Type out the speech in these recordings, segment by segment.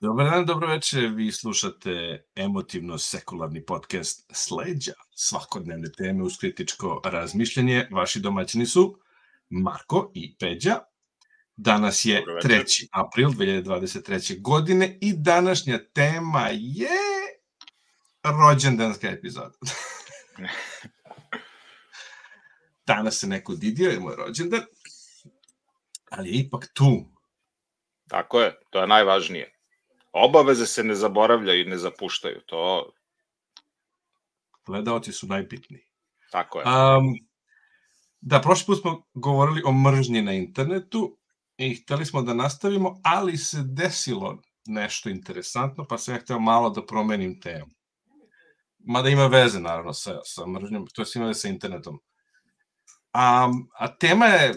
Dobar dan, dobro večer. Vi slušate emotivno sekularni podcast Sleđa, svakodnevne teme uz kritičko razmišljanje. Vaši domaćini su Marko i Peđa. Danas je 3. april 2023. godine i današnja tema je rođendanska epizoda. Danas se neko didio, je moj rođendan, ali je ipak tu. Tako je, to je najvažnije. Obaveze se ne zaboravljaju i ne zapuštaju. To Gledaoci su najbitniji. tako je. Um, da, prošli put smo govorili o mržnji na internetu i hteli smo da nastavimo, ali se desilo nešto interesantno, pa sam ja hteo malo da promenim temu. Mada ima veze, naravno, sa, sa mržnjom, to je ima veze sa internetom. A, a tema je,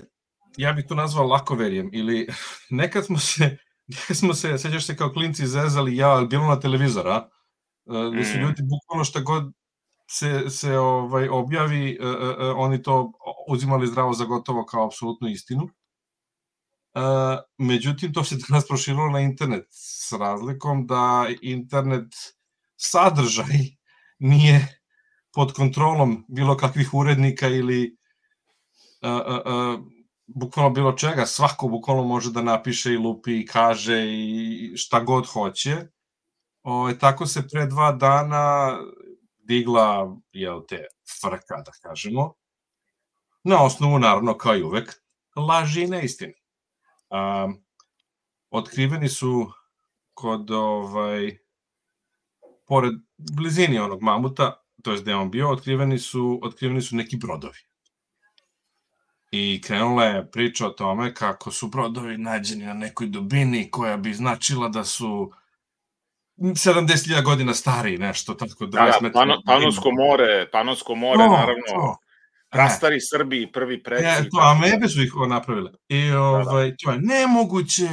ja bih to nazvao lakoverjem, ili nekad smo se, nekad smo se, sećaš se kao klinci zezali, ja, bilo na televizor, a? E, Da su Mm. ljudi bukvalno šta god se, se ovaj, objavi, e, e, e, oni to uzimali zdravo za gotovo kao apsolutnu istinu. E, međutim, to se danas proširilo na internet s razlikom da internet sadržaj nije pod kontrolom bilo kakvih urednika ili bukvalno bilo čega, svako bukvalno može da napiše i lupi i kaže i šta god hoće. O, tako se pre dva dana digla, jel te, frka, da kažemo, na osnovu, naravno, kao i uvek, laži i neistine. A, otkriveni su kod, ovaj, pored blizini onog mamuta, to je gde on bio, otkriveni su, otkriveni su neki brodovi. I krenula je priča o tome kako su brodovi nađeni na nekoj dubini koja bi značila da su 70.000 godina stariji, nešto tako. 20 Da, da, Pano. Panonsko more, Panonsko more, To, naravno, to. E, prastari Srbi, prvi preci. E, to, amebe su ih napravile. I ovaj, to je nemoguće,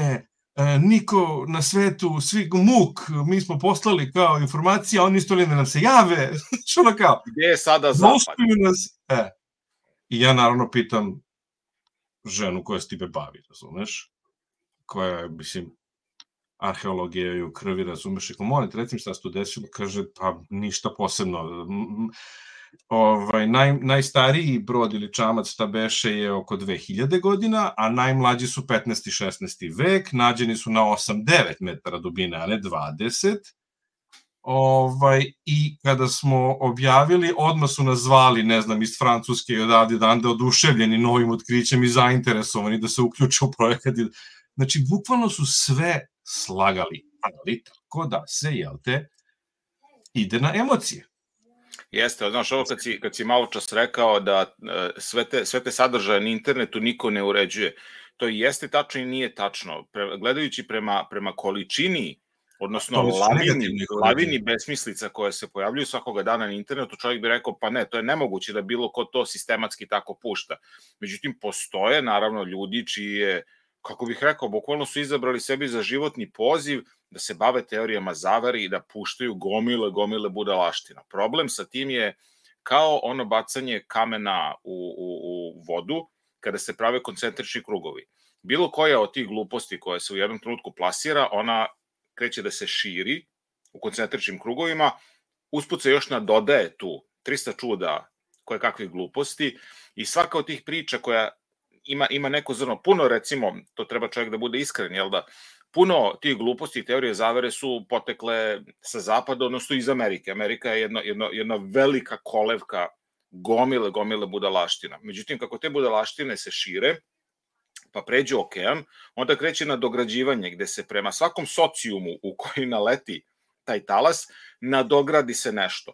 e, niko na svetu, svi muk, mi smo poslali kao informacija, oni isto da nam se jave, što ono kao, Gde je sada zapad? Nas. E. I ja naravno pitam ženu koja se time bavi, razumeš? Koja je, mislim, arheologija je u krvi, razumeš? I kao, molim recimo šta se tu desilo, kaže, pa ništa posebno. Ovaj, naj, najstariji brod ili čamac šta beše je oko 2000 godina, a najmlađi su 15. i 16. vek, nađeni su na 8-9 metara dubine, a ne 20 ovaj, i kada smo objavili, odmah su nas zvali, ne znam, iz Francuske i odavde dande oduševljeni novim otkrićem i zainteresovani da se uključe u projekat. Znači, bukvalno su sve slagali, ali tako da se, jel te, ide na emocije. Jeste, znaš, ovo kad si, kad si malo čas rekao da e, sve te, sve te sadržaje na internetu niko ne uređuje, to jeste tačno i nije tačno. Pre, gledajući prema, prema količini, odnosno lavini, lavini besmislica koje se pojavljuju svakoga dana na internetu, čovjek bi rekao, pa ne, to je nemoguće da bilo ko to sistematski tako pušta. Međutim, postoje, naravno, ljudi čiji je, kako bih rekao, bukvalno su izabrali sebi za životni poziv da se bave teorijama zavere i da puštaju gomile, gomile budalaština. Problem sa tim je kao ono bacanje kamena u, u, u vodu kada se prave koncentrični krugovi. Bilo koja od tih gluposti koja se u jednom trenutku plasira, ona kreće da se širi u koncentričnim krugovima, usput se još nadodaje tu 300 čuda koje kakvih gluposti i svaka od tih priča koja ima, ima neko zrno, puno recimo, to treba čovjek da bude iskren, jel da, puno tih gluposti i teorije zavere su potekle sa zapada, odnosno iz Amerike. Amerika je jedna, jedna, jedna velika kolevka gomile, gomile budalaština. Međutim, kako te budalaštine se šire, pa pređe okean, onda kreće na dograđivanje gde se prema svakom socijumu u koji naleti taj talas, nadogradi se nešto.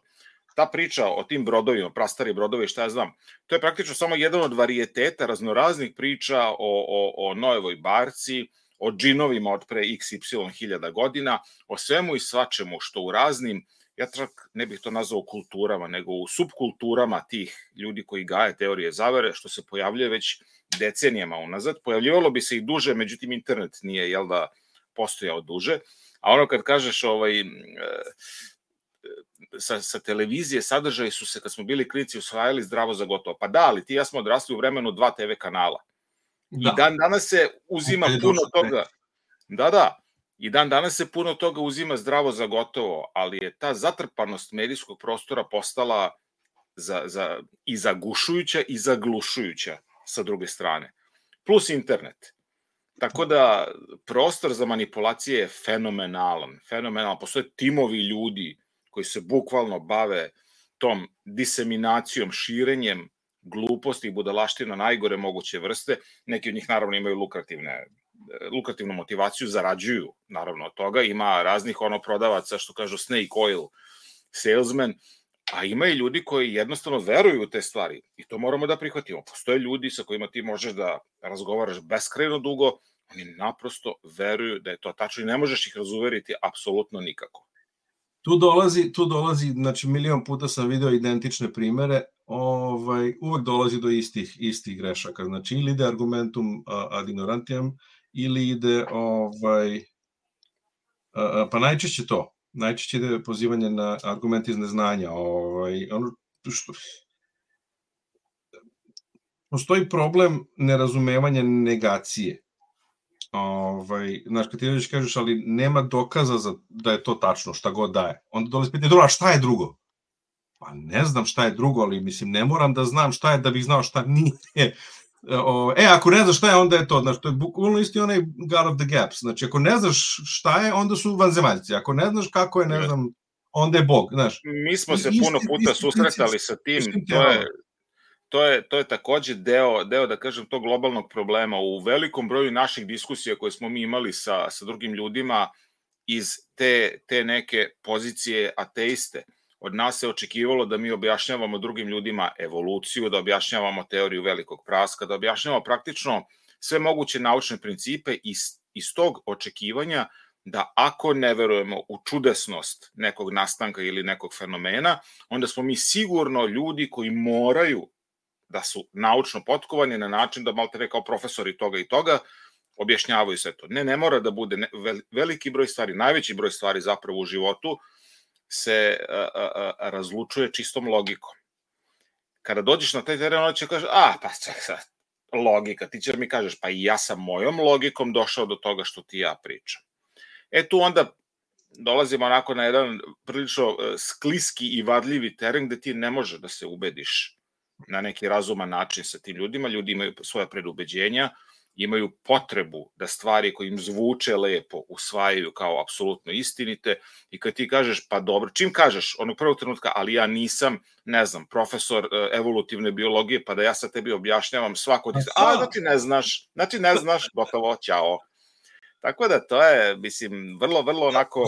Ta priča o tim brodovima, prastari brodovi, šta ja znam, to je praktično samo jedan od varijeteta raznoraznih priča o, o, o Noevoj barci, o džinovima od pre XY hiljada godina, o svemu i svačemu što u raznim, ja čak ne bih to nazvao kulturama, nego u subkulturama tih ljudi koji gaje teorije zavere, što se pojavljuje već decenijama unazad. Pojavljivalo bi se i duže, međutim internet nije, jel da, postojao duže. A ono kad kažeš ovaj, e, sa, sa televizije sadržaji su se, kad smo bili klinici, usvajali zdravo za gotovo. Pa da, ali ti ja smo odrasli u vremenu dva TV kanala. Da. I dan danas se uzima je puno toga. Da, da. I dan danas se puno toga uzima zdravo za gotovo, ali je ta zatrpanost medijskog prostora postala za, za, i zagušujuća i zaglušujuća sa druge strane. Plus internet. Tako da prostor za manipulacije je fenomenalan. Fenomenalan. Postoje timovi ljudi koji se bukvalno bave tom diseminacijom, širenjem gluposti i budalaština najgore moguće vrste. Neki od njih naravno imaju lukrativne lukrativnu motivaciju, zarađuju naravno od toga. Ima raznih ono prodavaca što kažu snake oil salesman, a ima i ljudi koji jednostavno veruju u te stvari i to moramo da prihvatimo. Postoje ljudi sa kojima ti možeš da razgovaraš beskrajno dugo, oni naprosto veruju da je to tačno i ne možeš ih razuveriti apsolutno nikako. Tu dolazi, tu dolazi, znači milion puta sam video identične primere, ovaj, uvek dolazi do istih, istih grešaka. Znači ili ide argumentum ad ignorantiam, ili ide ovaj, pa najčešće to, najčešće ide pozivanje na argument iz neznanja. Ovaj, ono što, postoji problem nerazumevanja negacije. Ovaj, znaš, kad ti dođeš kažeš, ali nema dokaza za, da je to tačno, šta god daje. Onda dolazi pitanje, dobro, a šta je drugo? Pa ne znam šta je drugo, ali mislim, ne moram da znam šta je da bih znao šta nije. E, ako ne znaš šta je, onda je to. Znači, to je bukvalno isti onaj God of the Gaps. Znači, ako ne znaš šta je, onda su vanzemaljci. Ako ne znaš kako je, ne znam, onda je Bog. Znaš. Mi smo se puno puta susretali sa tim. To je, to je, to je takođe deo, deo, da kažem, tog globalnog problema. U velikom broju naših diskusija koje smo mi imali sa, sa drugim ljudima iz te, te neke pozicije ateiste, od nas se očekivalo da mi objašnjavamo drugim ljudima evoluciju, da objašnjavamo teoriju velikog praska, da objašnjavamo praktično sve moguće naučne principe iz, iz tog očekivanja da ako ne verujemo u čudesnost nekog nastanka ili nekog fenomena, onda smo mi sigurno ljudi koji moraju da su naučno potkovani na način da malte kao profesori toga i toga objašnjavaju sve to. Ne, ne mora da bude veliki broj stvari, najveći broj stvari zapravo u životu se a, a, a, razlučuje čistom logikom. Kada dođeš na taj teren, onda će kaže, a, pa sad, logika, ti će mi kažeš, pa i ja sam mojom logikom došao do toga što ti ja pričam. E tu onda dolazimo onako na jedan prilično e, skliski i vadljivi teren gde ti ne može da se ubediš na neki razuman način sa tim ljudima, ljudi imaju svoje predubeđenja, imaju potrebu da stvari koje im zvuče lepo usvajaju kao apsolutno istinite i kad ti kažeš pa dobro, čim kažeš onog prvog trenutka, ali ja nisam, ne znam, profesor e, evolutivne biologije, pa da ja sa tebi objašnjavam svako ti, a da ti ne znaš, znači ne znaš, gotovo, ćao. Tako da to je, mislim, vrlo, vrlo onako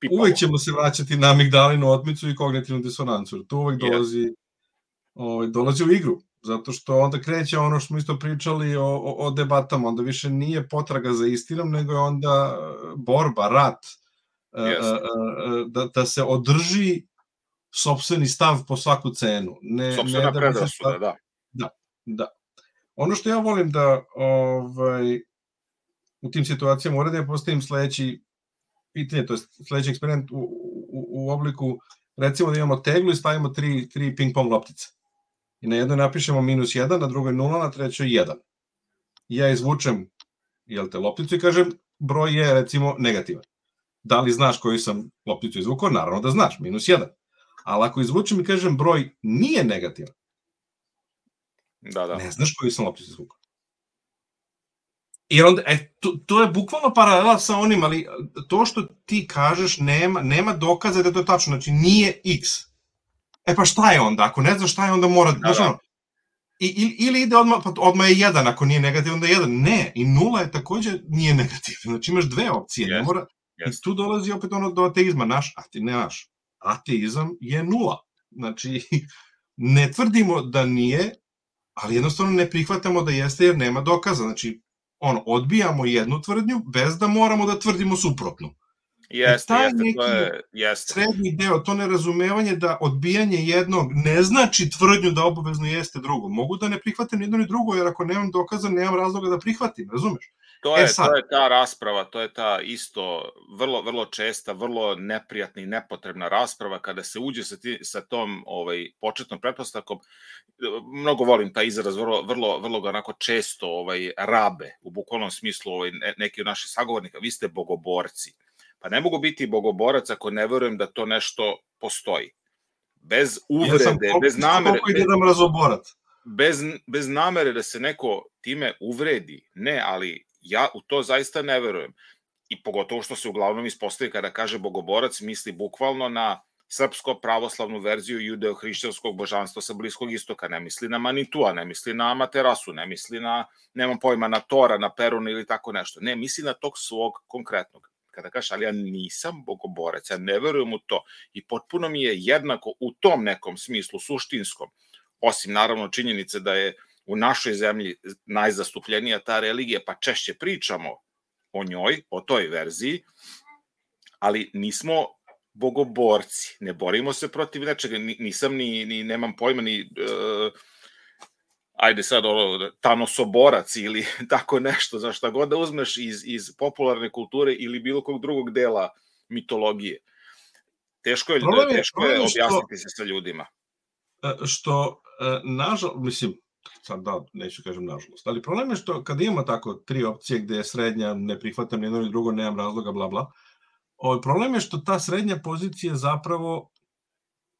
pipavo. Uvek ćemo se vraćati na amigdalinu otmicu i kognitivnu disonancu, to uvek dolazi, yes. ovaj, dolazi u igru zato što onda kreće ono što smo isto pričali o, o, o debatama, onda više nije potraga za istinom, nego je onda e, borba, rat, yes. E, e, da, da se održi sobstveni stav po svaku cenu. Ne, Sobstvena ne da predrasuda, da. Da, da. Ono što ja volim da ovaj, u tim situacijama uradim, ja postavim sledeći pitanje, to je sledeći eksperiment u, u, u obliku, recimo da imamo teglu i stavimo tri, tri ping-pong loptice i na jednoj napišemo minus 1, na drugoj 0, na trećoj 1. I ja izvučem jel te, lopticu i kažem broj je recimo negativan. Da li znaš koju sam lopticu izvukao? Naravno da znaš, minus 1. Ali ako izvučem i kažem broj nije negativan, da, da. ne znaš koju sam lopticu izvukao. Jer onda, e, to, to je bukvalno paralela sa onim, ali to što ti kažeš nema, nema dokaza da je to tačno, znači nije x, E pa šta je onda? Ako ne znaš šta je, onda mora... Da, znaš, da. I, ili ide odmah, pa odmah je jedan, ako nije negativan, onda je jedan. Ne, i nula je takođe nije negativno. Znači imaš dve opcije, yes. ne mora... Yes. I tu dolazi opet ono do ateizma, naš, ate, ne naš. Ateizam je nula. Znači, ne tvrdimo da nije, ali jednostavno ne prihvatamo da jeste jer nema dokaza. Znači, ono, odbijamo jednu tvrdnju bez da moramo da tvrdimo suprotnu. Jeste, taj jeste, neki to je, jeste. srednji deo, to nerazumevanje da odbijanje jednog ne znači tvrdnju da obavezno jeste drugo. Mogu da ne prihvatim jedno ni drugo, jer ako nemam dokaza, nemam razloga da prihvatim, razumeš? To je, e to je ta rasprava, to je ta isto vrlo, vrlo česta, vrlo neprijatna i nepotrebna rasprava kada se uđe sa, ti, sa tom ovaj, početnom pretpostavkom. Mnogo volim taj izraz, vrlo, vrlo, vrlo ga onako često ovaj, rabe, u bukvalnom smislu ovaj, neki od naših sagovornika, vi ste bogoborci. Pa ne mogu biti bogoborac ako ne verujem da to nešto postoji. Bez uvrede, ja bez namere... Koliko ide da razoborac? Bez, bez namere da se neko time uvredi, ne, ali ja u to zaista ne verujem. I pogotovo što se uglavnom ispostavi kada kaže bogoborac, misli bukvalno na srpsko pravoslavnu verziju judeo-hrišćanskog božanstva sa Bliskog istoka. Ne misli na Manitua, ne misli na Amaterasu, ne misli na, nemam pojma, na Tora, na Perun ili tako nešto. Ne, misli na tog svog konkretnog. Kada kažeš, ali ja nisam bogoborac, ja ne verujem u to. I potpuno mi je jednako u tom nekom smislu, suštinskom, osim naravno činjenice da je u našoj zemlji najzastupljenija ta religija, pa češće pričamo o njoj, o toj verziji, ali nismo bogoborci, ne borimo se protiv nečega, nisam ni, ni nemam pojma ni uh, ajde sad ono, tanosoborac ili tako nešto, za šta god da uzmeš iz, iz popularne kulture ili bilo kog drugog dela mitologije. Teško je, je teško je objasniti što, se sa ljudima. E, što, e, nažal, mislim, sad da, neću kažem nažalost, ali problem je što kad imamo tako tri opcije gde je srednja, ne prihvatam jedno ili drugo, nemam razloga, bla bla, ovaj, problem je što ta srednja pozicija zapravo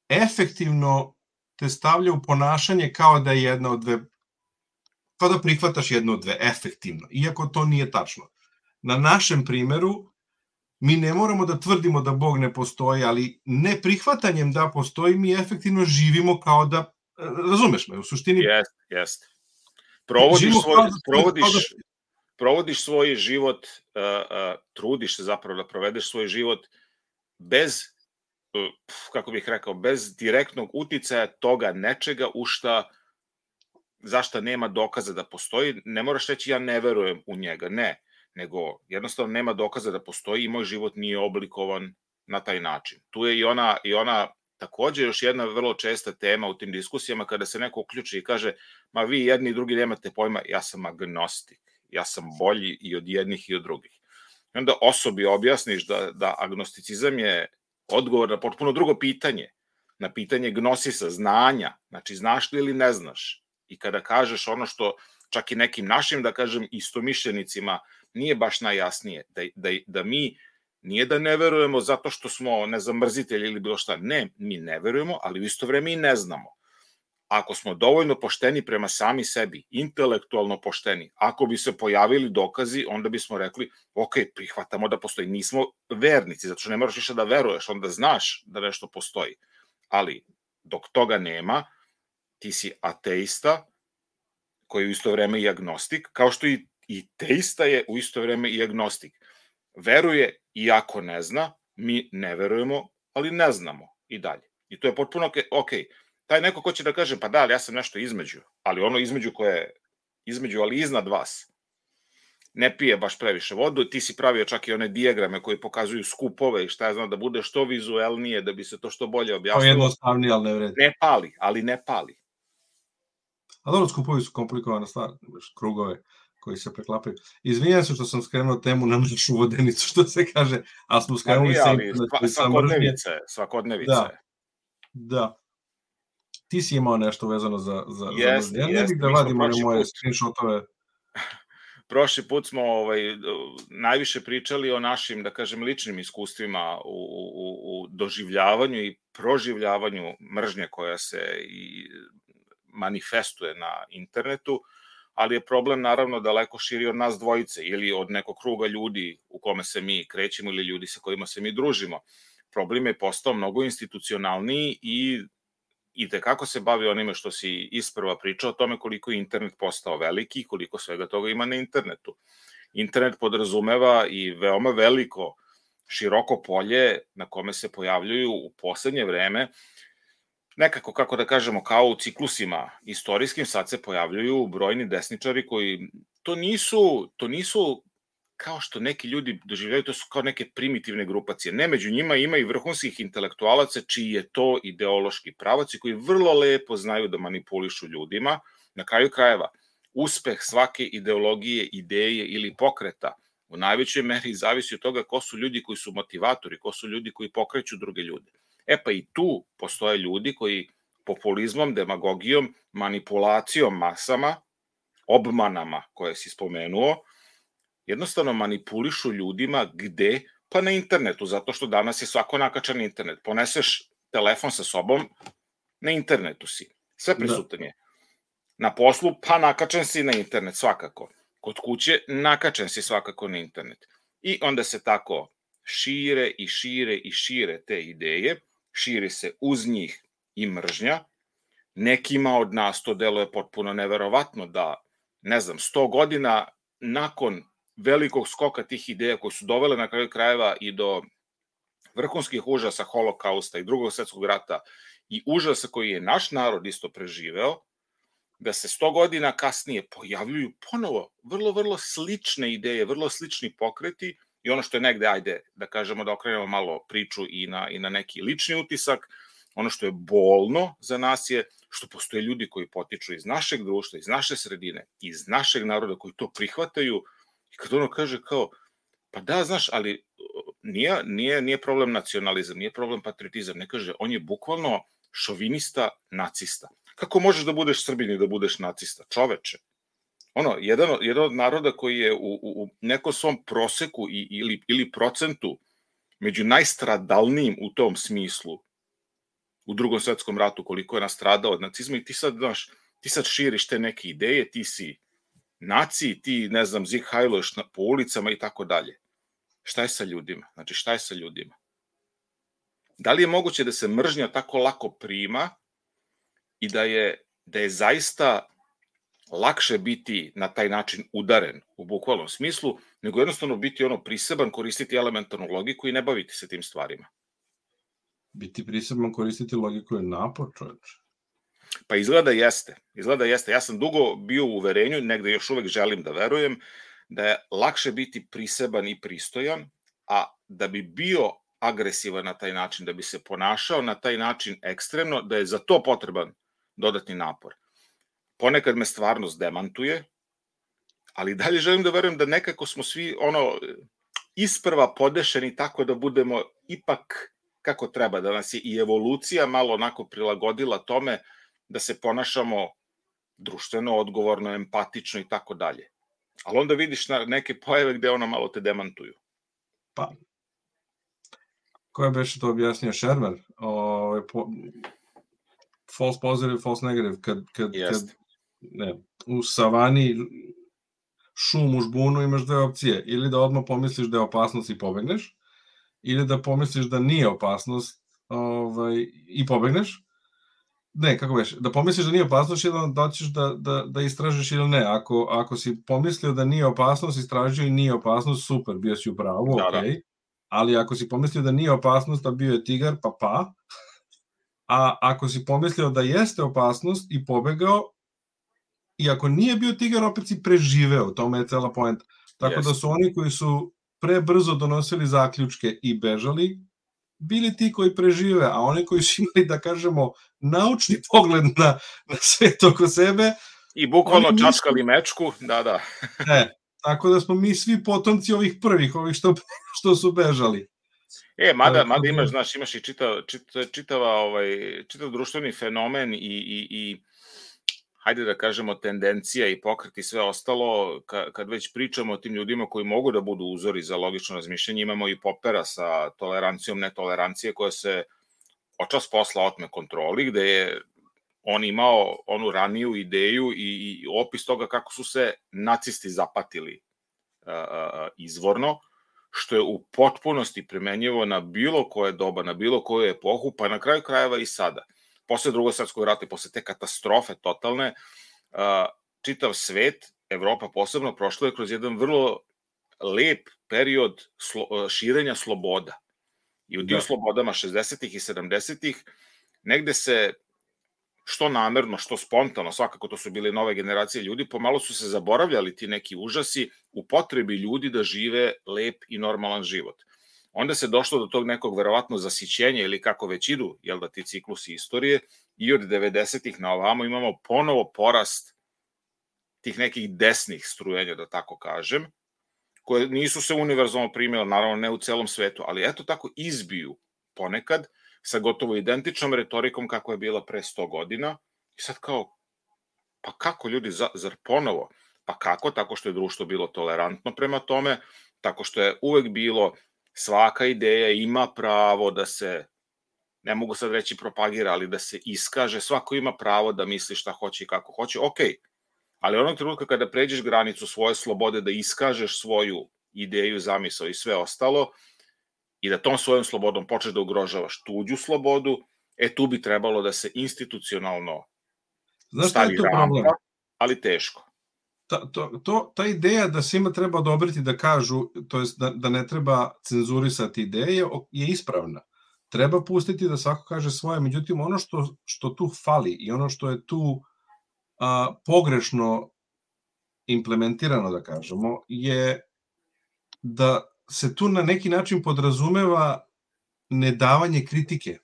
efektivno te stavlja u ponašanje kao da je jedna od dve, kao da prihvataš jednu od dve, efektivno, iako to nije tačno. Na našem primeru, mi ne moramo da tvrdimo da Bog ne postoji, ali ne prihvatanjem da postoji, mi efektivno živimo kao da razumeš me, u suštini... Jest, jest. Provodiš svoj, kao, provodiš, da... provodiš svoj život, uh, uh, trudiš se zapravo da provedeš svoj život bez, uh, kako bih rekao, bez direktnog uticaja toga nečega u šta zašta nema dokaza da postoji, ne moraš reći ja ne verujem u njega, ne, nego jednostavno nema dokaza da postoji i moj život nije oblikovan na taj način. Tu je i ona, i ona takođe još jedna vrlo česta tema u tim diskusijama kada se neko uključi i kaže ma vi jedni i drugi nemate pojma, ja sam agnostik, ja sam bolji i od jednih i od drugih. I onda osobi objasniš da, da agnosticizam je odgovor na potpuno drugo pitanje, na pitanje gnosisa, znanja, znači znaš li ili ne znaš. I kada kažeš ono što čak i nekim našim, da kažem, istomišljenicima nije baš najjasnije, da, da, da mi Nije da ne verujemo zato što smo nezamrzitelji ili bilo šta. Ne, mi ne verujemo, ali u isto vreme i ne znamo. Ako smo dovoljno pošteni prema sami sebi, intelektualno pošteni, ako bi se pojavili dokazi, onda bismo rekli, ok, prihvatamo da postoji. Nismo vernici, zato što ne moraš više da veruješ, onda znaš da nešto postoji. Ali, dok toga nema, ti si ateista, koji je u isto vreme i agnostik, kao što i, i teista je u isto vreme i agnostik veruje iako ne zna, mi ne verujemo, ali ne znamo i dalje. I to je potpuno ok. Taj neko ko će da kaže, pa da, ali ja sam nešto između, ali ono između koje je između, ali iznad vas, ne pije baš previše vodu, ti si pravio čak i one dijagrame koji pokazuju skupove i šta je znam, da bude što vizuelnije, da bi se to što bolje objasnilo. To je jednostavnije, ali ne vredi. Ne pali, ali ne pali. A dobro, skupovi su komplikovana stvar, krugove koji se preklapaju. Izvinjam se što sam skrenuo temu na našu vodenicu, što se kaže, a smo skrenuli sa internet. Svakodnevice, svakodnevice. Da, da. Ti si imao nešto vezano za, za, jest, za Ja ne bih da vadim ove moje screenshotove. Prošli put smo ovaj, najviše pričali o našim, da kažem, ličnim iskustvima u, u, u doživljavanju i proživljavanju mržnje koja se i manifestuje na internetu ali je problem naravno daleko širi od nas dvojice ili od nekog kruga ljudi u kome se mi krećemo ili ljudi sa kojima se mi družimo. Problem je postao mnogo institucionalniji i i te kako se bavi onime što si isprva pričao o tome koliko je internet postao veliki i koliko svega toga ima na internetu. Internet podrazumeva i veoma veliko široko polje na kome se pojavljuju u poslednje vreme nekako, kako da kažemo, kao u ciklusima istorijskim, sad se pojavljuju brojni desničari koji to nisu, to nisu kao što neki ljudi doživljaju, to su kao neke primitivne grupacije. Ne, među njima ima i vrhunskih intelektualaca čiji je to ideološki pravac i koji vrlo lepo znaju da manipulišu ljudima. Na kraju krajeva, uspeh svake ideologije, ideje ili pokreta u najvećoj meri zavisi od toga ko su ljudi koji su motivatori, ko su ljudi koji pokreću druge ljude. E pa i tu postoje ljudi koji populizmom, demagogijom, manipulacijom masama, obmanama koje si spomenuo, jednostavno manipulišu ljudima gde? Pa na internetu, zato što danas je svako nakačan internet. Poneseš telefon sa sobom, na internetu si. Sve da. prisutan je. Na poslu, pa nakačen si na internet svakako. Kod kuće, nakačen si svakako na internet. I onda se tako šire i šire i šire te ideje, širi se uz njih i mržnja. Nekima od nas to deluje potpuno neverovatno da, ne znam, 100 godina nakon velikog skoka tih ideja koje su dovele na kraju krajeva i do vrhunskih užasa holokausta i drugog svetskog rata i užasa koji je naš narod isto preživeo, da se 100 godina kasnije pojavljuju ponovo vrlo, vrlo slične ideje, vrlo slični pokreti i ono što je negde, ajde, da kažemo da okrenemo malo priču i na, i na neki lični utisak, ono što je bolno za nas je što postoje ljudi koji potiču iz našeg društva, iz naše sredine, iz našeg naroda koji to prihvataju i kad ono kaže kao, pa da, znaš, ali nije, nije, nije problem nacionalizam, nije problem patriotizam, ne kaže, on je bukvalno šovinista, nacista. Kako možeš da budeš srbin i da budeš nacista? Čoveče. Ono, jedan, jedan od naroda koji je u, u, u nekom svom proseku i, ili, ili procentu među najstradalnijim u tom smislu u drugom svetskom ratu koliko je nastradao od nacizma i ti sad, znaš, ti sad širiš te neke ideje, ti si naci, ti, ne znam, zih hajloš po ulicama i tako dalje. Šta je sa ljudima? Znači, šta je sa ljudima? Da li je moguće da se mržnja tako lako prima i da je, da je zaista lakše biti na taj način udaren u bukvalnom smislu, nego jednostavno biti ono priseban, koristiti elementarnu logiku i ne baviti se tim stvarima. Biti priseban, koristiti logiku je napor, čoveče. Pa izgleda jeste. Izgleda jeste. Ja sam dugo bio u uverenju, negde još uvek želim da verujem, da je lakše biti priseban i pristojan, a da bi bio agresivan na taj način, da bi se ponašao na taj način ekstremno, da je za to potreban dodatni napor. Ponekad me stvarnost demantuje, ali dalje želim da verujem da nekako smo svi ono isprva podešeni tako da budemo ipak kako treba, da nas je i evolucija malo onako prilagodila tome da se ponašamo društveno, odgovorno, empatično i tako dalje. Ali onda vidiš na neke pojave gde ono malo te demantuju. Pa, ko je beše to objasnio Shermer? O, ovaj, po, false positive, false negative, kad, kad, yes. kad ne, u savani šum u žbunu imaš dve opcije, ili da odmah pomisliš da je opasnost i pobegneš, ili da pomisliš da nije opasnost ovaj, i pobegneš, ne, kako veš, da pomisliš da nije opasnost ili da ćeš da, da, da istražiš ili ne. Ako, ako si pomislio da nije opasnost, istražio i nije opasnost, super, bio si u pravu, da, okay. da. Ali ako si pomislio da nije opasnost, a bio je tigar, pa pa. A ako si pomislio da jeste opasnost i pobegao, i ako nije bio tigar, opet si preživeo, tome je cela poenta. Tako yes. da su oni koji su prebrzo donosili zaključke i bežali, bili ti koji prežive, a oni koji su imali, da kažemo, naučni pogled na, na svet oko sebe... I bukvalno nisu... čačkali mečku, da, da. e, tako da smo mi svi potomci ovih prvih, ovih što, što su bežali. E, mada, mada imaš, znaš, imaš i čita, čita, čitava, ovaj, čitav društveni fenomen i, i, i hajde da kažemo, tendencija i pokret i sve ostalo, kad već pričamo o tim ljudima koji mogu da budu uzori za logično razmišljanje, imamo i popera sa tolerancijom netolerancije koja se očas posla otme kontroli, gde je on imao onu raniju ideju i, i opis toga kako su se nacisti zapatili izvorno, što je u potpunosti primenjivo na bilo koje doba, na bilo koju epohu, pa na kraju krajeva i sada posle drugog svetskog rata i posle te katastrofe totalne, čitav svet, Evropa posebno, prošlo je kroz jedan vrlo lep period slo, širenja sloboda. I u dio da. slobodama 60. i 70. negde se što namerno, što spontano, svakako to su bile nove generacije ljudi, pomalo su se zaboravljali ti neki užasi u potrebi ljudi da žive lep i normalan život onda se došlo do tog nekog verovatno zasićenja ili kako već idu, jel da ti ciklusi istorije, i od 90-ih na ovamo imamo ponovo porast tih nekih desnih strujenja, da tako kažem, koje nisu se univerzalno primjela, naravno ne u celom svetu, ali eto tako izbiju ponekad sa gotovo identičnom retorikom kako je bila pre 100 godina i sad kao, pa kako ljudi, zar ponovo? Pa kako? Tako što je društvo bilo tolerantno prema tome, tako što je uvek bilo svaka ideja ima pravo da se ne mogu sad reći propagira, ali da se iskaže, svako ima pravo da misli šta hoće i kako hoće, ok, ali onog trenutka kada pređeš granicu svoje slobode da iskažeš svoju ideju, zamisao i sve ostalo, i da tom svojom slobodom počneš da ugrožavaš tuđu slobodu, e tu bi trebalo da se institucionalno Znaš stavi je to problem? ali teško. Ta, to, to, ta ideja da svima treba odobriti da kažu, to jest da, da ne treba cenzurisati ideje, je ispravna treba pustiti da svako kaže svoje, međutim ono što, što tu fali i ono što je tu a, pogrešno implementirano, da kažemo, je da se tu na neki način podrazumeva nedavanje kritike.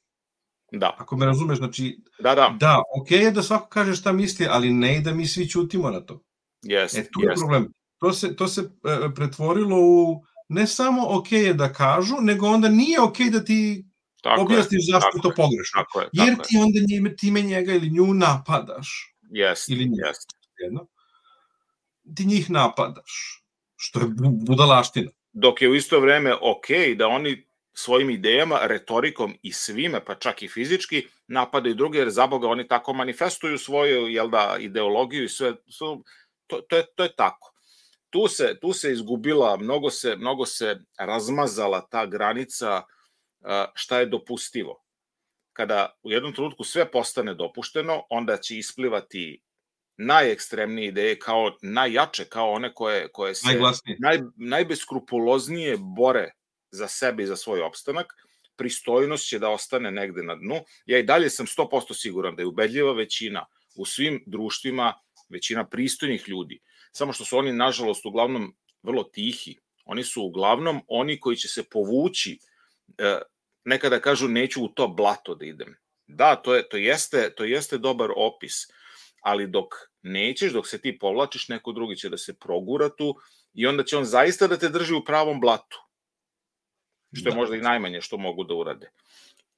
Da. Ako me razumeš, znači, da, da. da ok je da svako kaže šta misli, ali ne i da mi svi ćutimo na to. Yes, e, tu je yes. problem. To se, to se e, pretvorilo u ne samo ok je da kažu, nego onda nije ok da ti Tako objasniš je, zašto je to pogrešno. Tako je, tako jer ti onda njime, time njega ili nju napadaš. Jest, ili njih, jest. Jedno. Ti njih napadaš, što je budalaština. Dok je u isto vreme ok da oni svojim idejama, retorikom i svime, pa čak i fizički, napadaju druge, jer za Boga oni tako manifestuju svoju jel da, ideologiju i sve. To, to, je, to je tako. Tu se, tu se izgubila, mnogo se, mnogo se razmazala ta granica šta je dopustivo. Kada u jednom trenutku sve postane dopušteno, onda će isplivati najekstremnije ideje kao najjače, kao one koje, koje se naj, najbeskrupuloznije bore za sebe i za svoj opstanak, pristojnost će da ostane negde na dnu. Ja i dalje sam 100% siguran da je ubedljiva većina u svim društvima, većina pristojnih ljudi, samo što su oni, nažalost, uglavnom vrlo tihi. Oni su uglavnom oni koji će se povući E, nekada kažu neću u to blato da idem. Da, to, je, to, jeste, to jeste dobar opis, ali dok nećeš, dok se ti povlačiš, neko drugi će da se progura tu i onda će on zaista da te drži u pravom blatu. Što je da. možda i najmanje što mogu da urade.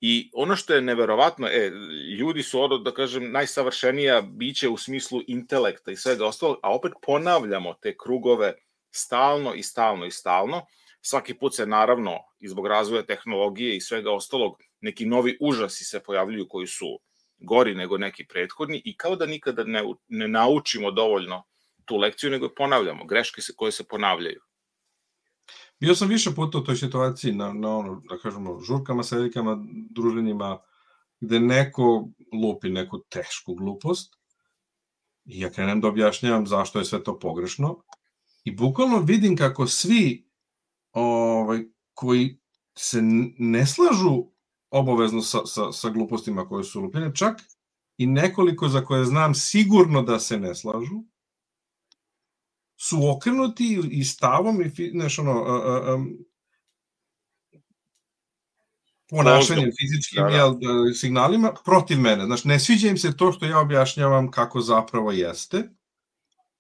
I ono što je neverovatno, e, ljudi su ono, da kažem, najsavršenija biće u smislu intelekta i svega ostalog, a opet ponavljamo te krugove stalno i stalno i stalno, Svaki put se naravno, i zbog razvoja tehnologije i svega ostalog, neki novi užasi se pojavljuju koji su gori nego neki prethodni i kao da nikada ne, ne naučimo dovoljno tu lekciju, nego ponavljamo, greške se, koje se ponavljaju. Bio sam više puta u toj situaciji na, na ono, da kažemo, žurkama, sedikama, druženjima, gde neko lupi neku tešku glupost i ja krenem da objašnjavam zašto je sve to pogrešno i bukvalno vidim kako svi ovaj, koji se ne slažu obavezno sa, sa, sa glupostima koje su lupljene, čak i nekoliko za koje znam sigurno da se ne slažu, su okrenuti i stavom i znaš, ono, a, a, a, ponašanjem fizičkim da, da. signalima protiv mene. Znači, ne sviđa im se to što ja objašnjavam kako zapravo jeste,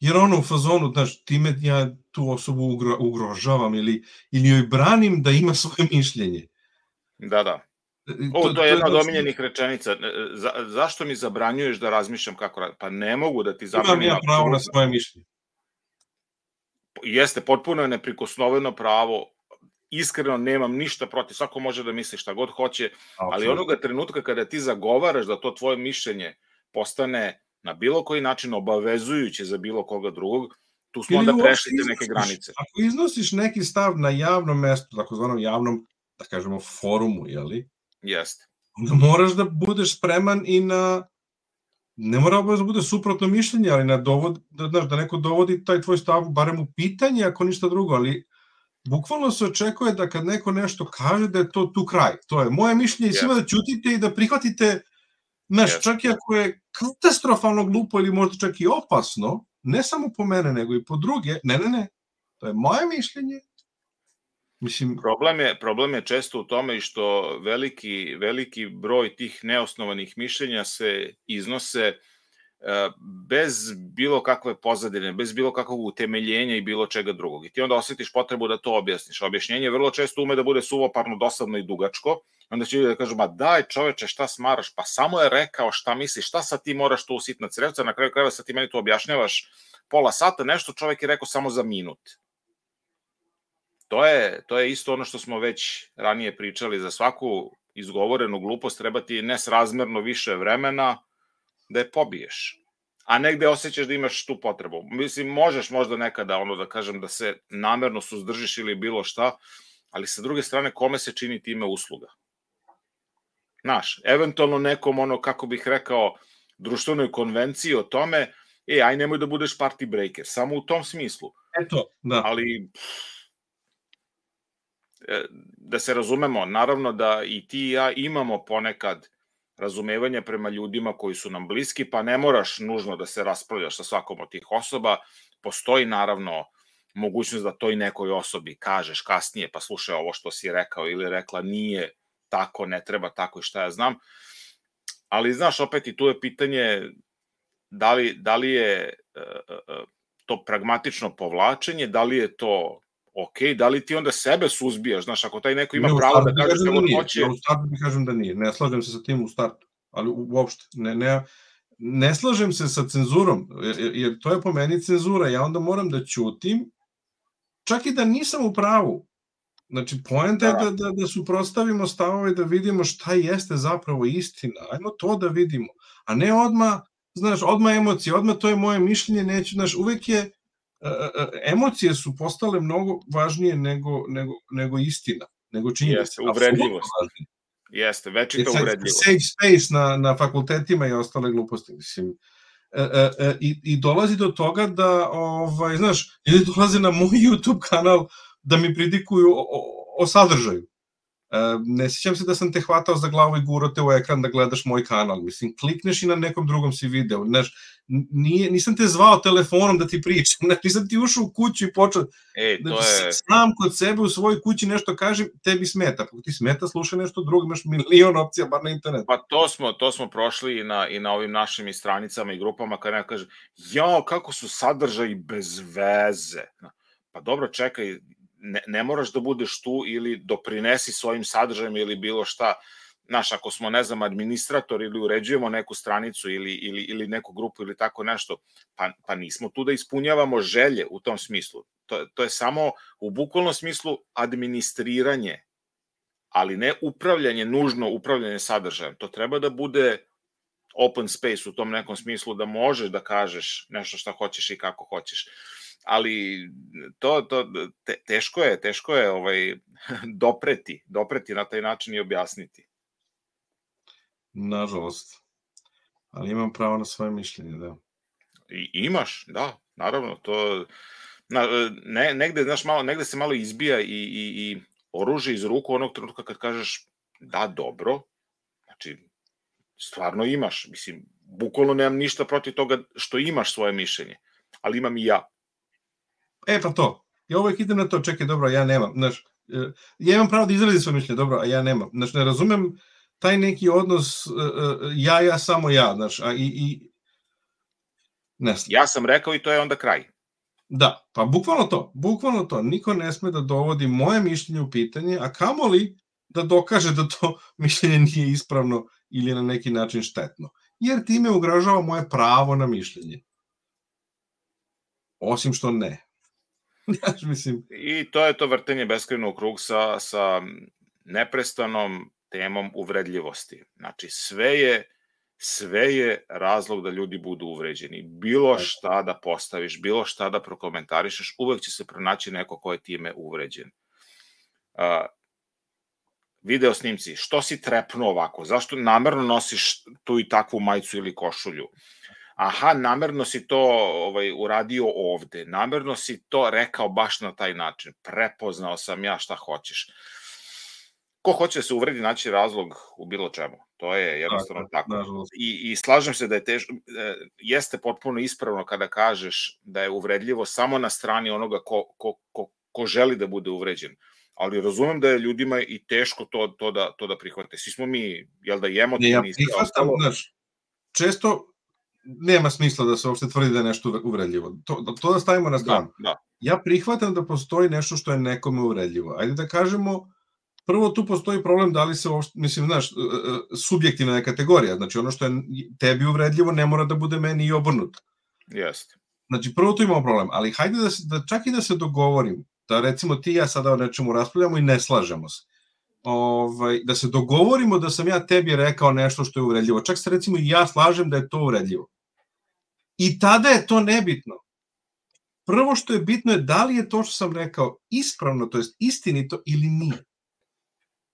jer ono u fazonu, znaš, time ja tu osobu ugro, ugrožavam ili, ili joj branim da ima svoje mišljenje. Da, da. E, o, to, to je jedna od omiljenih rečenica. E, za, zašto mi zabranjuješ da razmišljam kako? Pa ne mogu da ti zabranim. Imam ja pravo na svoje mišljenje. Jeste, potpuno je neprikosnoveno pravo iskreno nemam ništa protiv, svako može da misli šta god hoće, Absolutno. ali onoga trenutka kada ti zagovaraš da to tvoje mišljenje postane na bilo koji način obavezujuće za bilo koga drugog, tu smo onda prešli te neke granice. Ako iznosiš neki stav na javnom mestu, takozvanom javnom, da kažemo, forumu, jeli? Jeste. Onda moraš da budeš spreman i na ne mora obavezno da bude suprotno mišljenje, ali na dovod, da, da, da neko dovodi taj tvoj stav barem u pitanje, ako ništa drugo, ali bukvalno se očekuje da kad neko nešto kaže da je to tu kraj. To je moje mišljenje i svima da ćutite i da prihvatite Znaš, yes. čak i ako je katastrofalno glupo ili možda čak i opasno, ne samo po mene, nego i po druge, ne, ne, ne, to je moje mišljenje. Mislim... Problem, je, problem je često u tome što veliki, veliki broj tih neosnovanih mišljenja se iznose bez bilo kakve pozadine, bez bilo kakvog utemeljenja i bilo čega drugog. I ti onda osjetiš potrebu da to objasniš. Objašnjenje vrlo često ume da bude suvoparno, dosadno i dugačko. Onda će ljudi da kažu, ma daj čoveče, šta smaraš? Pa samo je rekao šta misliš, šta sad ti moraš tu usiti na crevca, na kraju krajeva sad ti meni to objašnjavaš pola sata, nešto čovek je rekao samo za minut. To je, to je isto ono što smo već ranije pričali, za svaku izgovorenu glupost treba ti nesrazmerno više vremena, da je pobiješ a negde osjećaš da imaš tu potrebu. Mislim, možeš možda nekada, ono da kažem, da se namerno suzdržiš ili bilo šta, ali sa druge strane, kome se čini time usluga? Znaš, eventualno nekom, ono, kako bih rekao, društvenoj konvenciji o tome, e, aj nemoj da budeš party breaker, samo u tom smislu. Eto, da. Ali, e, da se razumemo, naravno da i ti i ja imamo ponekad razumevanja prema ljudima koji su nam bliski, pa ne moraš nužno da se raspravljaš sa svakom od tih osoba. Postoji naravno mogućnost da toj nekoj osobi kažeš kasnije, pa slušaj ovo što si rekao ili rekla nije tako, ne treba tako i šta ja znam. Ali znaš, opet i tu je pitanje da li, da li je uh, to pragmatično povlačenje, da li je to ok, da li ti onda sebe suzbijaš, znaš, ako taj neko ima ne, pravo da kaže kako da hoće... Ja u startu mi kažem da nije, ne slažem se sa tim u startu, ali uopšte, ne, ne, ne slažem se sa cenzurom, jer, jer to je po meni cenzura, ja onda moram da ćutim, čak i da nisam u pravu. Znači, poenta je da, da, da suprostavimo stavove, da vidimo šta jeste zapravo istina. Ajmo to da vidimo. A ne odma, znaš, odma emocije, odma to je moje mišljenje, neću, znaš, uvek je, emocije su postale mnogo važnije nego, nego, nego istina, nego činjenica. Jeste, uvredljivost. Jeste, večita uvredljivost. Safe space na, na fakultetima i ostale gluposti, mislim. E, e, i, I dolazi do toga da, ovaj, znaš, ljudi dolaze na moj YouTube kanal da mi pridikuju o, o, o sadržaju. Ne sjećam se da sam te hvatao za glavu i gurao te u ekran da gledaš moj kanal. Mislim, klikneš i na nekom drugom si video. Znaš, nije, nisam te zvao telefonom da ti pričam, znači, nisam ti ušao u kuću i počeo, e, to znači, je... sam kod sebe u svojoj kući nešto kažem, tebi smeta, ako ti smeta, slušaj nešto drugo, imaš milion opcija, bar na internetu. Pa to smo, to smo prošli i na, i na ovim našim i stranicama i grupama, kada neko kaže, jao, kako su sadržaji bez veze. Pa dobro, čekaj, ne, ne moraš da budeš tu ili doprinesi svojim sadržajem ili bilo šta. Znaš, ako smo, ne znam, administrator ili uređujemo neku stranicu ili, ili, ili neku grupu ili tako nešto, pa, pa nismo tu da ispunjavamo želje u tom smislu. To, to je samo u bukvalnom smislu administriranje, ali ne upravljanje, nužno upravljanje sadržajem. To treba da bude open space u tom nekom smislu da možeš da kažeš nešto šta hoćeš i kako hoćeš ali to, to te, teško je, teško je ovaj dopreti, dopreti na taj način i objasniti. Nažalost. Ali imam pravo na svoje mišljenje, da. I, imaš, da, naravno, to na, ne, negde, znaš, malo, negde se malo izbija i, i, i oruže iz ruku onog trenutka kad kažeš da, dobro, znači, stvarno imaš, mislim, bukvalno nemam ništa protiv toga što imaš svoje mišljenje, ali imam i ja. E pa to. Ja uvek idem na to, čekaj, dobro, ja nemam. Znaš, e, ja imam pravo da izrazim svoje mišljenje, dobro, a ja nemam. Znaš, ne razumem taj neki odnos uh, ja, ja, samo ja, znaš, a i, i ne znam. Ja sam rekao i to je onda kraj. Da, pa bukvalno to, bukvalno to. Niko ne sme da dovodi moje mišljenje u pitanje, a kamoli da dokaže da to mišljenje nije ispravno ili na neki način štetno. Jer time ugražava moje pravo na mišljenje. Osim što ne. Znaš, mislim... I to je to vrtenje beskreno u krug sa, sa neprestanom temom uvredljivosti. Znači, sve je sve je razlog da ljudi budu uvređeni. Bilo šta da postaviš, bilo šta da prokomentarišeš, uvek će se pronaći neko ko je time uvređen. Uh, video snimci, što si trepnuo ovako? Zašto namerno nosiš tu i takvu majicu ili košulju? Aha, namerno si to ovaj, uradio ovde, namerno si to rekao baš na taj način, prepoznao sam ja šta hoćeš. Ko hoće da se uvredi naći razlog u bilo čemu. To je jednostavno tako. tako. I, I slažem se da je tež, e, jeste potpuno ispravno kada kažeš da je uvredljivo samo na strani onoga ko, ko, ko, ko želi da bude uvređen ali razumem da je ljudima i teško to, to, da, to da prihvate. Svi smo mi, jel da, emotivni. Ne, ja prihvatam, znaš, često nema smisla da se uopšte tvrdi da je nešto uvredljivo. To, to da stavimo na stranu. Da, da. Ja prihvatam da postoji nešto što je nekome uvredljivo. Ajde da kažemo, prvo tu postoji problem da li se uopšte, mislim, znaš, e, e, subjektivna je kategorija. Znači, ono što je tebi uvredljivo ne mora da bude meni i obrnuto. Jeste. Znači, prvo tu imamo problem, ali hajde da, se, da čak i da se dogovorim, da recimo ti i ja sada o nečemu raspravljamo i ne slažemo se. Ovaj, da se dogovorimo da sam ja tebi rekao nešto što je uvredljivo. Čak se recimo i ja slažem da je to uvredljivo. I tada je to nebitno. Prvo što je bitno je da li je to što sam rekao ispravno, to jest istinito ili nije.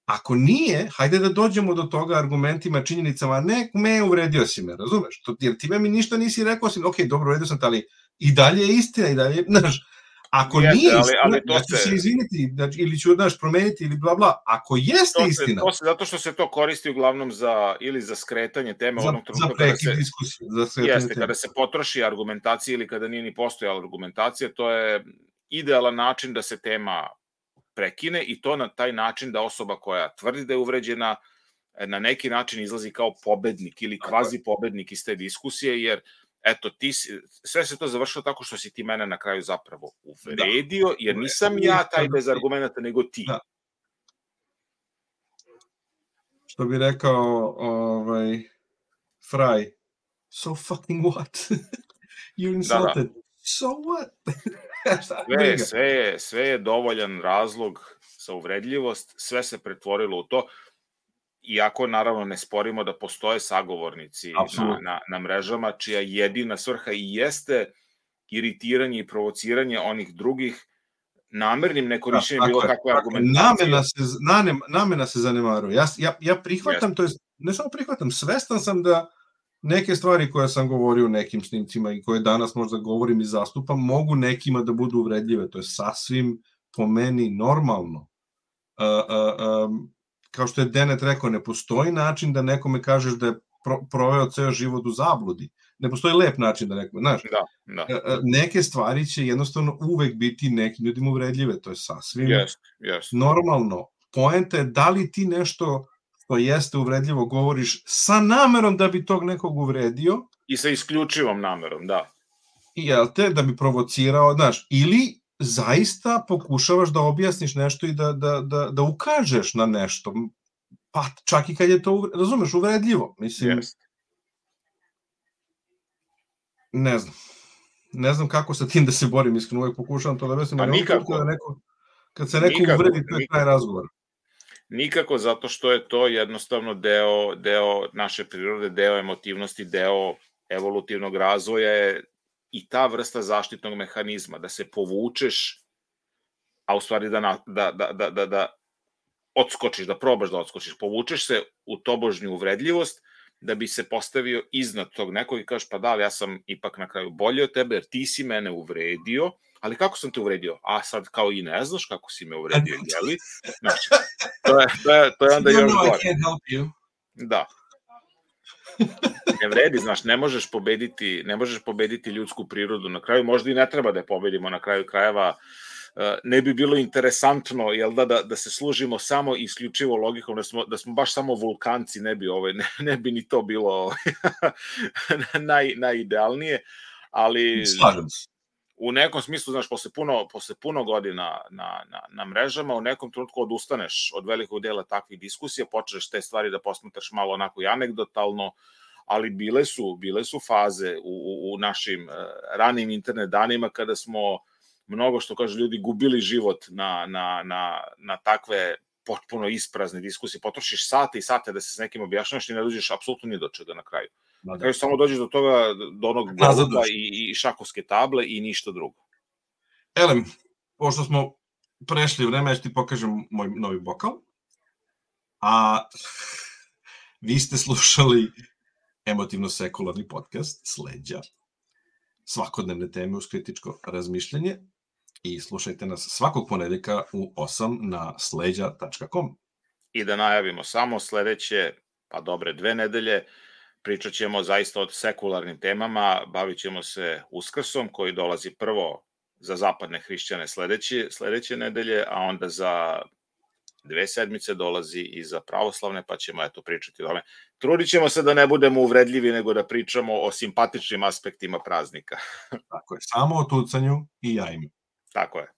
Ako nije, hajde da dođemo do toga argumentima, činjenicama, ne, me uvredio si me, razumeš? To, jer ti mi ništa nisi rekao, osim, ok, dobro, uvredio sam ali i dalje je istina, i dalje, znaš, Ako jeste, nije istina, ali, ali to ja ću se izviniti, znači, ili ću, znaš, promeniti, ili bla, bla. Ako jeste to se, istina... To se, zato što se to koristi uglavnom za, ili za skretanje teme za, onog trenutka kada se... diskusiju, za skretanje jeste, teme. kada se potroši argumentacija ili kada nije ni postojala argumentacija, to je idealan način da se tema prekine i to na taj način da osoba koja tvrdi da je uvređena na neki način izlazi kao pobednik ili kvazi pobednik iz te diskusije, jer eto, ti, sve se to završilo tako što si ti mene na kraju zapravo uvredio, da. jer nisam ja taj bez argumenta, nego ti. Da. Što bi rekao ovaj, Fry, so fucking what? you insulted. Da, da. So what? sve, sve, je, sve je dovoljan razlog za uvredljivost, sve se pretvorilo u to iako naravno ne sporimo da postoje sagovornici na, na, na mrežama, čija jedina svrha i jeste iritiranje i provociranje onih drugih namernim nekorišćenjem da, bilo kakve argumentacije. Namena se, nanem, namena se zanemaruje. Ja, ja, ja prihvatam, yes. to je, ne samo prihvatam, svestan sam da neke stvari koje sam govorio u nekim snimcima i koje danas možda govorim i zastupam, mogu nekima da budu uvredljive. To je sasvim po meni normalno. Uh, uh, um, kao što je Denet rekao, ne postoji način da nekome kažeš da je pro, proveo ceo život u zabludi. Ne postoji lep način da nekome, znaš. Da, da. E, e, neke stvari će jednostavno uvek biti nekim ljudima uvredljive, to je sasvim yes, yes. normalno. Poenta je da li ti nešto što jeste uvredljivo govoriš sa namerom da bi tog nekog uvredio. I sa isključivom namerom, da. Jel te, da bi provocirao, znaš, ili zaista pokušavaš da objasniš nešto i da, da, da, da ukažeš na nešto. Pa čak i kad je to, razumeš, uvredljivo. Mislim, yes. ne znam. Ne znam kako sa tim da se borim, iskreno uvek pokušavam to da objasnim. Pa nikako. Da neko, kad se neko nikako, uvredi, to je taj razgovor. Nikako, zato što je to jednostavno deo, deo naše prirode, deo emotivnosti, deo evolutivnog razvoja je i ta vrsta zaštitnog mehanizma, da se povučeš, a u stvari da, na, da, da, da, da, da odskočiš, da probaš da odskočiš, povučeš se u tobožnju uvredljivost, da bi se postavio iznad tog nekog i kažeš pa da, ali ja sam ipak na kraju bolje od tebe, jer ti si mene uvredio, ali kako sam te uvredio? A sad kao i ne znaš kako si me uvredio, jeli? Znači, to je, to je, to je onda još gore. Da ne vredi, znaš, ne možeš pobediti, ne možeš pobediti ljudsku prirodu. Na kraju možda i ne treba da je pobedimo na kraju krajeva. E, ne bi bilo interesantno jel da, da, da se služimo samo isključivo logikom da smo, da smo baš samo vulkanci ne bi ovaj ne, ne bi ni to bilo ovaj, naj najidealnije ali slažem se u nekom smislu, znaš, posle puno, posle puno godina na, na, na mrežama, u nekom trenutku odustaneš od velikog dela takvih diskusija, počneš te stvari da posmatraš malo onako i anegdotalno, ali bile su, bile su faze u, u, u našim uh, ranim internet danima kada smo mnogo, što kaže ljudi, gubili život na, na, na, na takve potpuno isprazne diskusije, potrošiš sate i sate da se s nekim objašnjaš i ne dođeš apsolutno ni do čega na kraju. Na kraju samo dođeš do toga, do onog goluba i, i šakovske table i ništa drugo. Elem, pošto smo prešli vreme, ja ti pokažem moj novi bokal. A vi ste slušali emotivno-sekularni podcast Sleđa. Svakodnevne teme uz kritičko razmišljanje i slušajte nas svakog ponedeljka u 8 na sleđa.com. I da najavimo samo sledeće, pa dobre dve nedelje, pričat ćemo zaista o sekularnim temama, bavit ćemo se Uskrsom koji dolazi prvo za zapadne hrišćane sledeće, sledeće nedelje, a onda za dve sedmice dolazi i za pravoslavne, pa ćemo eto pričati o tome. Trudit ćemo se da ne budemo uvredljivi, nego da pričamo o simpatičnim aspektima praznika. Tako je, samo o tucanju i jajima. Tako je.